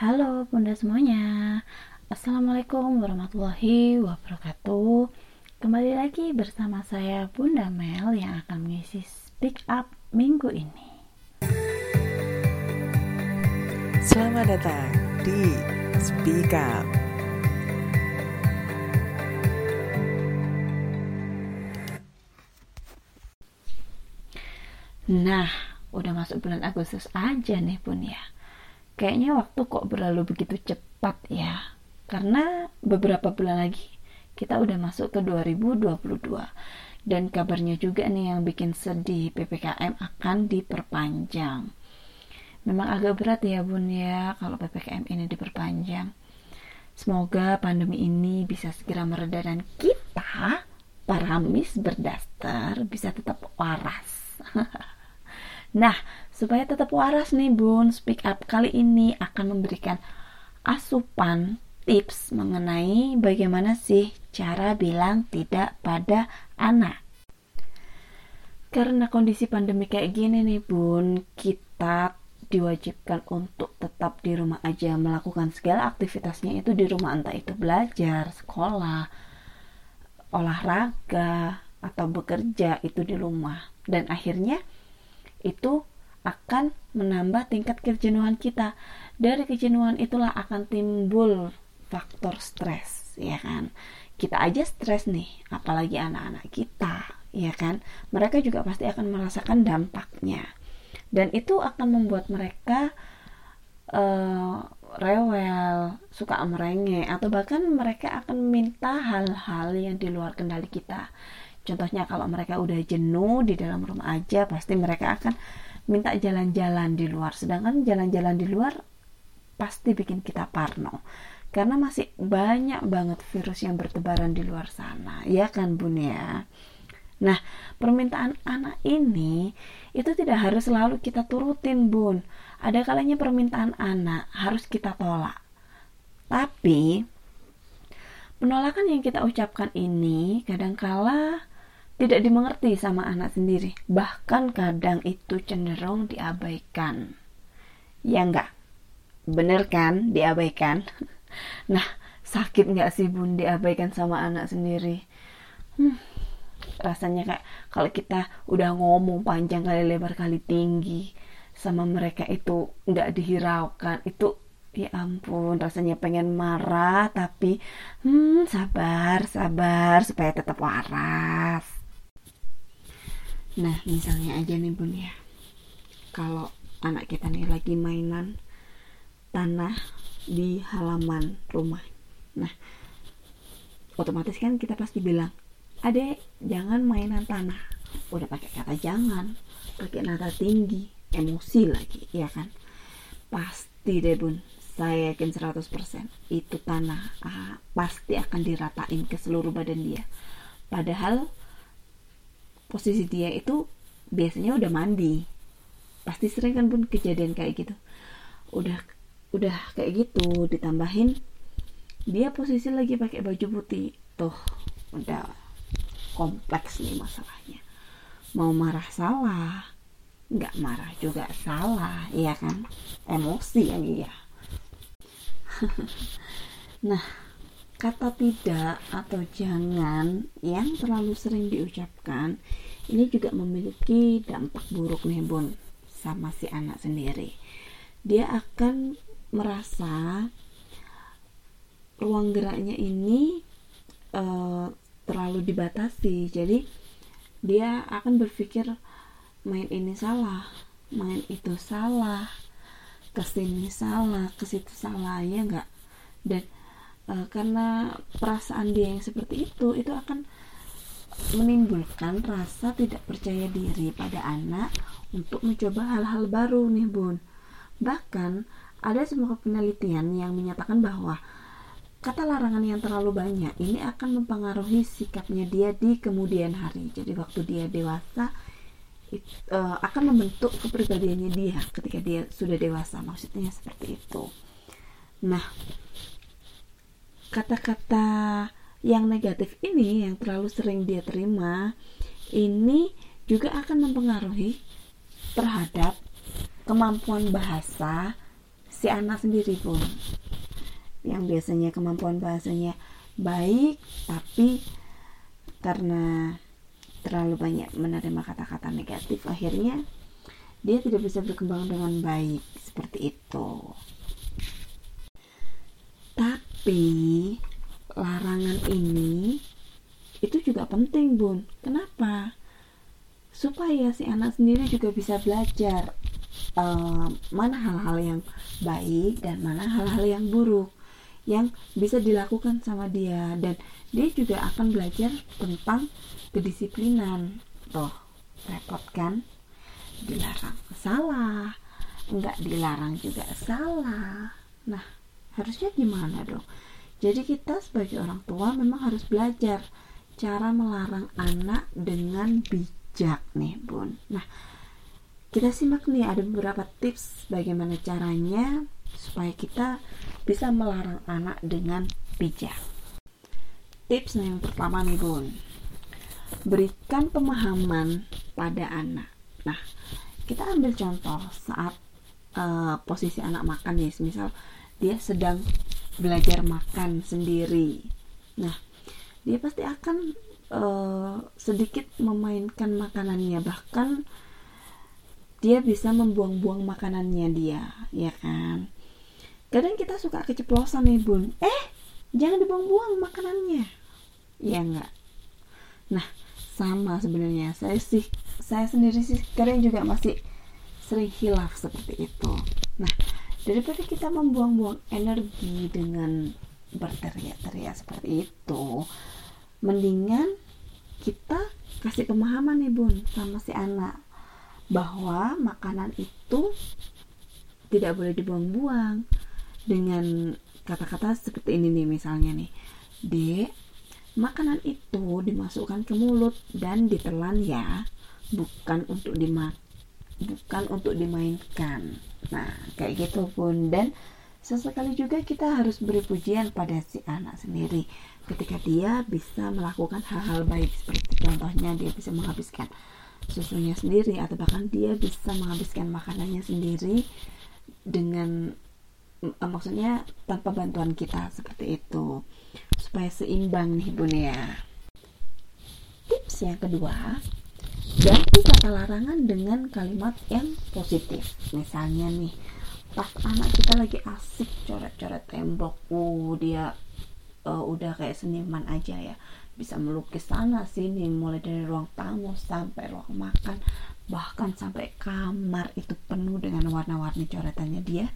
Halo bunda semuanya. Assalamualaikum warahmatullahi wabarakatuh. Kembali lagi bersama saya Bunda Mel yang akan mengisi Speak Up minggu ini. Selamat datang di Speak Up. Nah, udah masuk bulan Agustus aja nih bun ya kayaknya waktu kok berlalu begitu cepat ya. Karena beberapa bulan lagi kita udah masuk ke 2022 dan kabarnya juga nih yang bikin sedih PPKM akan diperpanjang. Memang agak berat ya bun ya kalau PPKM ini diperpanjang. Semoga pandemi ini bisa segera mereda dan kita para mis berdaster bisa tetap waras. Nah Supaya tetap waras nih bun, speak up. Kali ini akan memberikan asupan tips mengenai bagaimana sih cara bilang tidak pada anak. Karena kondisi pandemi kayak gini nih bun, kita diwajibkan untuk tetap di rumah aja melakukan segala aktivitasnya itu di rumah. Entah itu belajar, sekolah, olahraga atau bekerja itu di rumah. Dan akhirnya itu akan menambah tingkat kejenuhan kita. Dari kejenuhan itulah akan timbul faktor stres, ya kan? Kita aja stres nih, apalagi anak-anak kita, ya kan? Mereka juga pasti akan merasakan dampaknya. Dan itu akan membuat mereka uh, rewel, suka merengek, atau bahkan mereka akan minta hal-hal yang di luar kendali kita. Contohnya kalau mereka udah jenuh di dalam rumah aja, pasti mereka akan minta jalan-jalan di luar. Sedangkan jalan-jalan di luar pasti bikin kita parno. Karena masih banyak banget virus yang bertebaran di luar sana. Ya kan bun ya? Nah permintaan anak ini itu tidak harus selalu kita turutin bun. Ada kalanya permintaan anak harus kita tolak. Tapi penolakan yang kita ucapkan ini kadangkala tidak dimengerti sama anak sendiri. Bahkan kadang itu cenderung diabaikan. Ya enggak? Bener kan diabaikan? Nah, sakit nggak sih bun diabaikan sama anak sendiri? Hmm, rasanya kayak kalau kita udah ngomong panjang kali lebar kali tinggi sama mereka itu nggak dihiraukan itu ya ampun rasanya pengen marah tapi hmm sabar sabar supaya tetap waras Nah, misalnya aja nih bun ya, kalau anak kita nih lagi mainan tanah di halaman rumah. Nah, otomatis kan kita pasti bilang, adek jangan mainan tanah. Udah pakai kata jangan, pakai nada tinggi, emosi lagi, ya kan? Pasti deh bun, saya yakin 100% itu tanah ah, pasti akan diratain ke seluruh badan dia. Padahal posisi dia itu biasanya udah mandi. Pasti sering kan pun kejadian kayak gitu. Udah udah kayak gitu ditambahin dia posisi lagi pakai baju putih. Tuh udah kompleks nih masalahnya. Mau marah salah nggak marah juga salah iya kan? Emosi ya iya. Nah kata tidak atau jangan yang terlalu sering diucapkan ini juga memiliki dampak buruk nih bun sama si anak sendiri. Dia akan merasa ruang geraknya ini uh, terlalu dibatasi. Jadi dia akan berpikir main ini salah main itu salah ke sini salah ke situ salah ya enggak dan uh, karena perasaan dia yang seperti itu itu akan menimbulkan rasa tidak percaya diri pada anak untuk mencoba hal-hal baru nih bun. Bahkan ada sebuah penelitian yang menyatakan bahwa kata larangan yang terlalu banyak ini akan mempengaruhi sikapnya dia di kemudian hari. Jadi waktu dia dewasa it, uh, akan membentuk kepribadiannya dia ketika dia sudah dewasa. Maksudnya seperti itu. Nah kata-kata yang negatif ini yang terlalu sering dia terima ini juga akan mempengaruhi terhadap kemampuan bahasa si anak sendiri pun. Yang biasanya kemampuan bahasanya baik tapi karena terlalu banyak menerima kata-kata negatif akhirnya dia tidak bisa berkembang dengan baik. Seperti itu tapi larangan ini itu juga penting bun. Kenapa? Supaya si anak sendiri juga bisa belajar uh, mana hal-hal yang baik dan mana hal-hal yang buruk yang bisa dilakukan sama dia. Dan dia juga akan belajar tentang kedisiplinan. Toh repot kan? Dilarang salah nggak dilarang juga salah. Nah harusnya gimana dong? Jadi kita sebagai orang tua memang harus belajar cara melarang anak dengan bijak nih bun. Nah kita simak nih ada beberapa tips bagaimana caranya supaya kita bisa melarang anak dengan bijak. Tips yang pertama nih bun. Berikan pemahaman pada anak. Nah kita ambil contoh saat uh, posisi anak makan nih misal dia sedang belajar makan sendiri. Nah dia pasti akan uh, sedikit memainkan makanannya. Bahkan dia bisa membuang-buang makanannya dia ya kan? Kadang kita suka keceplosan nih bun. Eh jangan dibuang-buang makanannya. Ya enggak. Nah sama sebenarnya. Saya sih saya sendiri sih kadang juga masih sering hilaf seperti itu. Nah daripada kita membuang-buang energi dengan berteriak-teriak seperti itu mendingan kita kasih pemahaman nih bun sama si anak bahwa makanan itu tidak boleh dibuang-buang dengan kata-kata seperti ini nih misalnya nih dek makanan itu dimasukkan ke mulut dan ditelan ya bukan untuk dimak bukan untuk dimainkan. Nah kayak gitu pun. Dan sesekali juga kita harus beri pujian pada si anak sendiri ketika dia bisa melakukan hal-hal baik seperti contohnya dia bisa menghabiskan susunya sendiri atau bahkan dia bisa menghabiskan makanannya sendiri dengan uh, maksudnya tanpa bantuan kita seperti itu. Supaya seimbang nih bun ya. Tips yang kedua ganti kata larangan dengan kalimat yang positif. Misalnya nih pas anak kita lagi asik coret-coret tembok uh dia uh, udah kayak seniman aja ya. Bisa melukis sana sini mulai dari ruang tamu sampai ruang makan. Bahkan sampai kamar itu penuh dengan warna-warni coretannya dia.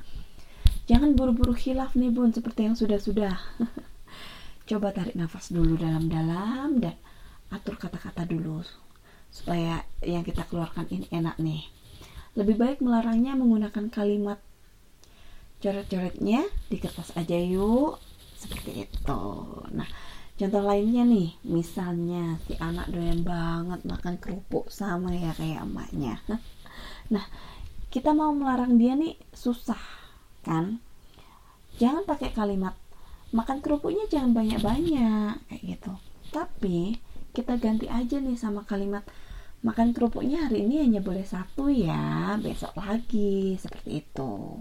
Jangan buru-buru hilaf nih bun seperti yang sudah-sudah. Coba tarik nafas dulu dalam-dalam dan atur kata-kata dulu supaya yang kita keluarkan ini enak nih. Lebih baik melarangnya menggunakan kalimat coret-coretnya di kertas aja yuk. Seperti itu. Nah contoh lainnya nih. Misalnya si anak doyan banget makan kerupuk sama ya kayak emaknya. Nah kita mau melarang dia nih susah kan? Jangan pakai kalimat makan kerupuknya jangan banyak-banyak kayak gitu. Tapi kita ganti aja nih sama kalimat makan kerupuknya hari ini hanya boleh satu ya besok lagi seperti itu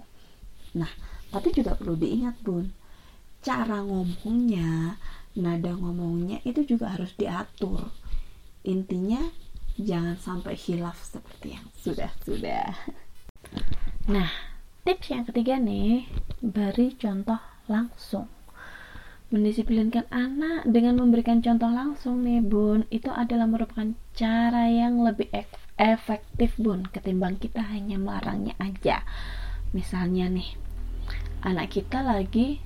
Nah, tapi juga perlu diingat, Bun. Cara ngomongnya, nada ngomongnya itu juga harus diatur. Intinya jangan sampai hilaf seperti yang sudah-sudah. Nah, tips yang ketiga nih, beri contoh langsung. Mendisiplinkan anak dengan memberikan contoh langsung nih bun Itu adalah merupakan cara yang lebih efektif bun Ketimbang kita hanya melarangnya aja Misalnya nih anak kita lagi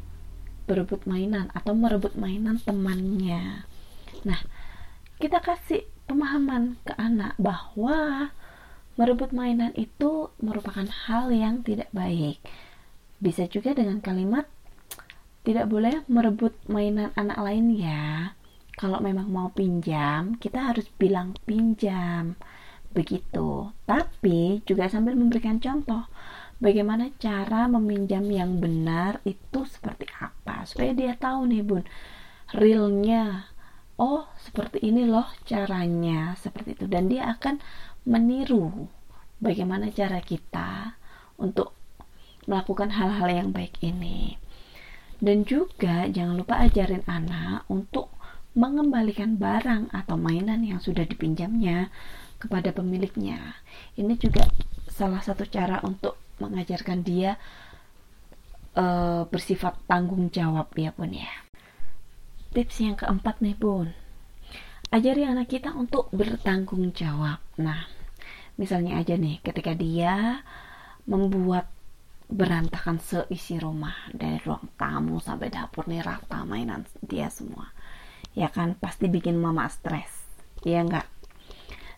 berebut mainan atau merebut mainan temannya. Nah, kita kasih pemahaman ke anak bahwa merebut mainan itu merupakan hal yang tidak baik. Bisa juga dengan kalimat tidak boleh merebut mainan anak lain ya. Kalau memang mau pinjam, kita harus bilang pinjam. Begitu. Tapi juga sambil memberikan contoh bagaimana cara meminjam yang benar itu seperti apa supaya dia tahu nih bun realnya oh seperti ini loh caranya seperti itu dan dia akan meniru bagaimana cara kita untuk melakukan hal-hal yang baik ini. Dan juga jangan lupa ajarin anak untuk mengembalikan barang atau mainan yang sudah dipinjamnya kepada pemiliknya. Ini juga salah satu cara untuk mengajarkan dia uh, bersifat tanggung jawab ya pun ya. Tips yang keempat nih bun, ajari anak kita untuk bertanggung jawab. Nah, misalnya aja nih, ketika dia membuat berantakan seisi rumah dari ruang tamu sampai dapur nih rata mainan dia semua. Ya kan pasti bikin mama stres. Ya enggak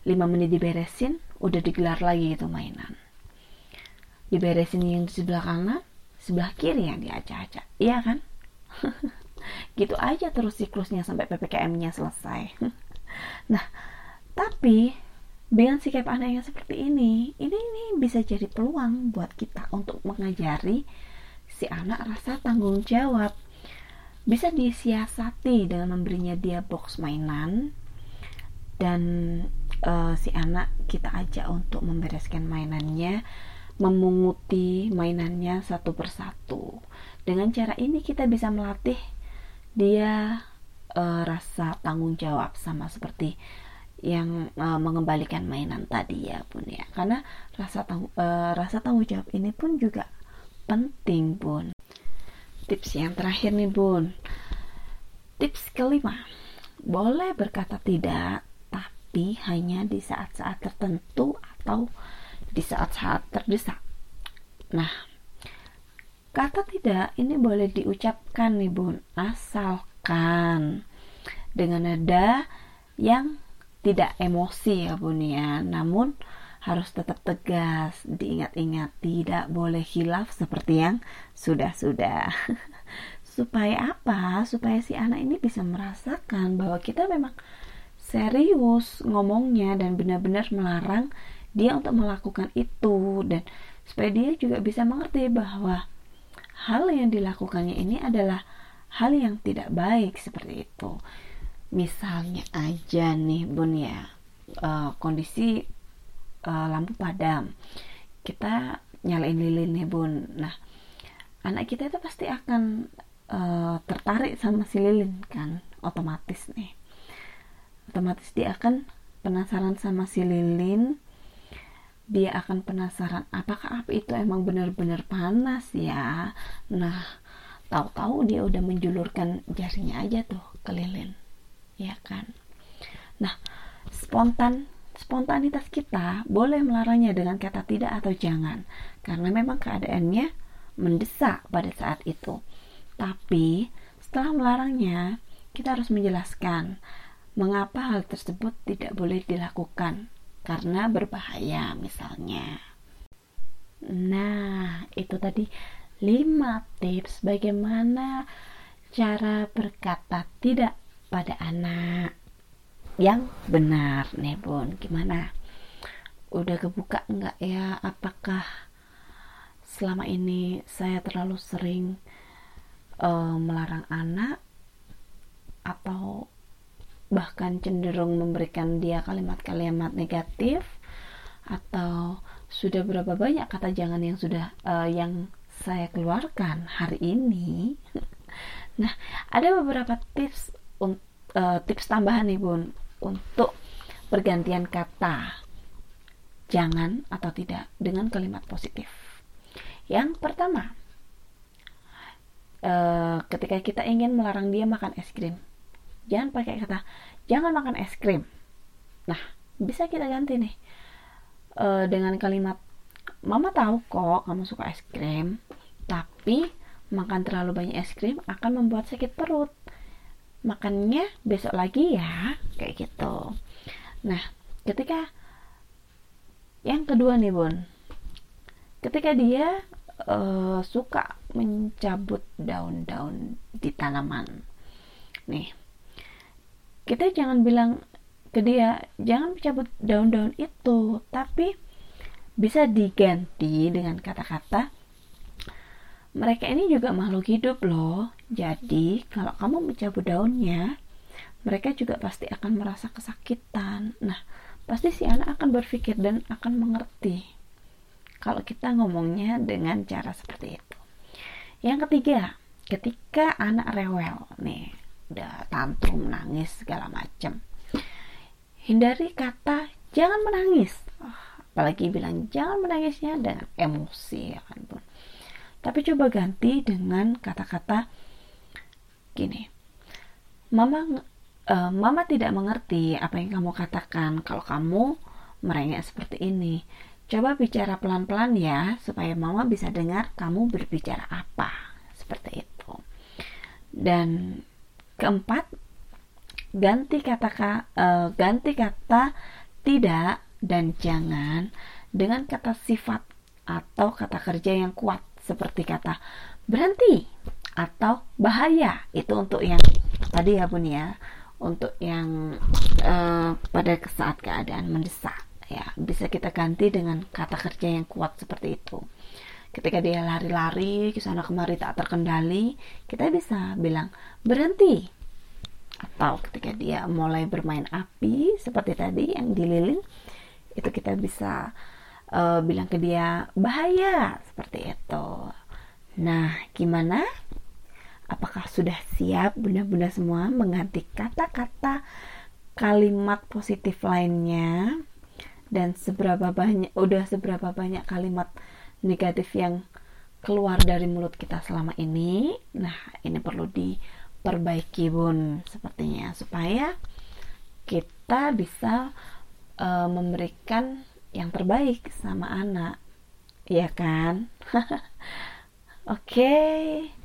5 menit diberesin udah digelar lagi itu mainan. Diberesin yang di sebelah kanan sebelah kiri yang diacak-acak iya kan? Gitu aja terus siklusnya sampai PPKM-nya selesai. Nah tapi dengan sikap anak yang seperti ini, ini ini bisa jadi peluang buat kita untuk mengajari si anak rasa tanggung jawab. Bisa disiasati dengan memberinya dia box mainan dan uh, si anak kita ajak untuk membereskan mainannya, memunguti mainannya satu persatu. Dengan cara ini kita bisa melatih dia uh, rasa tanggung jawab sama seperti yang uh, mengembalikan mainan tadi ya pun ya. Karena rasa tang uh, rasa tanggung jawab ini pun juga penting bun. Tips yang terakhir nih bun. Tips kelima. Boleh berkata tidak tapi hanya di saat-saat tertentu atau di saat-saat terdesak. Nah kata tidak ini boleh diucapkan nih bun. Asalkan dengan nada yang tidak emosi ya bun ya. Namun harus tetap tegas diingat-ingat tidak boleh hilaf seperti yang sudah-sudah. Supaya apa? Supaya si anak ini bisa merasakan bahwa kita memang serius ngomongnya dan benar-benar melarang dia untuk melakukan itu. Dan supaya dia juga bisa mengerti bahwa hal yang dilakukannya ini adalah hal yang tidak baik seperti itu misalnya aja nih bun ya. Uh, kondisi uh, lampu padam. Kita nyalain lilin nih bun. Nah anak kita itu pasti akan uh, tertarik sama si lilin kan? Otomatis nih. Otomatis dia akan penasaran sama si lilin. Dia akan penasaran apakah api itu emang benar-benar panas ya? Nah tahu-tahu dia udah menjulurkan jarinya aja tuh ke lilin ya kan? Nah spontan spontanitas kita boleh melarangnya dengan kata tidak atau jangan. Karena memang keadaannya mendesak pada saat itu. Tapi setelah melarangnya kita harus menjelaskan mengapa hal tersebut tidak boleh dilakukan. Karena berbahaya misalnya. Nah itu tadi 5 tips bagaimana cara berkata tidak pada anak. Yang benar nih bun. Gimana? Udah kebuka enggak ya? Apakah selama ini saya terlalu sering uh, melarang anak? Atau bahkan cenderung memberikan dia kalimat-kalimat negatif? Atau sudah berapa banyak kata jangan yang sudah uh, yang saya keluarkan hari ini? Nah ada beberapa tips uh, tips tambahan nih bun untuk pergantian kata jangan atau tidak dengan kalimat positif. Yang pertama, uh, ketika kita ingin melarang dia makan es krim, jangan pakai kata jangan makan es krim. Nah, bisa kita ganti nih uh, dengan kalimat Mama tahu kok kamu suka es krim, tapi makan terlalu banyak es krim akan membuat sakit perut makannya besok lagi ya kayak gitu. Nah ketika yang kedua nih bun ketika dia uh, suka mencabut daun-daun di tanaman. Nih kita jangan bilang ke dia jangan mencabut daun-daun itu tapi bisa diganti dengan kata-kata mereka ini juga makhluk hidup loh. Jadi, kalau kamu mencabut daunnya, mereka juga pasti akan merasa kesakitan. Nah, pasti si anak akan berpikir dan akan mengerti kalau kita ngomongnya dengan cara seperti itu. Yang ketiga, ketika anak rewel nih, udah tantrum, nangis segala macam. Hindari kata jangan menangis. apalagi bilang jangan menangisnya dengan emosi ya kan. Tapi coba ganti dengan kata-kata gini. Mama uh, mama tidak mengerti apa yang kamu katakan kalau kamu merengek seperti ini. Coba bicara pelan-pelan ya, supaya mama bisa dengar kamu berbicara apa. Seperti itu. Dan keempat, ganti kata uh, ganti kata tidak dan jangan dengan kata sifat atau kata kerja yang kuat seperti kata berhenti atau bahaya. Itu untuk yang tadi ya bun ya. Untuk yang uh, pada saat keadaan mendesak ya. Bisa kita ganti dengan kata kerja yang kuat seperti itu. Ketika dia lari-lari ke sana kemari tak terkendali kita bisa bilang berhenti. Atau ketika dia mulai bermain api seperti tadi yang di lilin itu kita bisa uh, bilang ke dia bahaya seperti itu. Nah gimana? Apakah sudah siap bunda-bunda semua mengganti kata-kata kalimat positif lainnya? Dan seberapa banyak udah seberapa banyak kalimat negatif yang keluar dari mulut kita selama ini? Nah ini perlu diperbaiki bun sepertinya supaya kita bisa uh, memberikan yang terbaik sama anak. Ya kan? Oke. Okay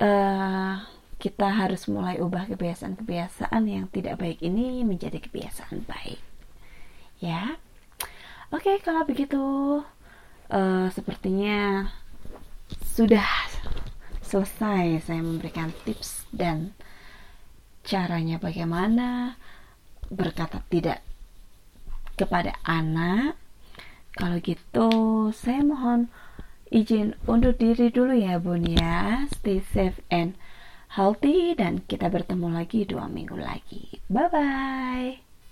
uh, kita harus mulai ubah kebiasaan-kebiasaan yang tidak baik ini menjadi kebiasaan baik. Ya, oke okay, kalau begitu uh, sepertinya sudah selesai saya memberikan tips dan caranya bagaimana berkata tidak kepada anak. Kalau gitu, saya mohon izin undur diri dulu ya bun ya. Stay safe and healthy dan kita bertemu lagi dua minggu lagi. Bye bye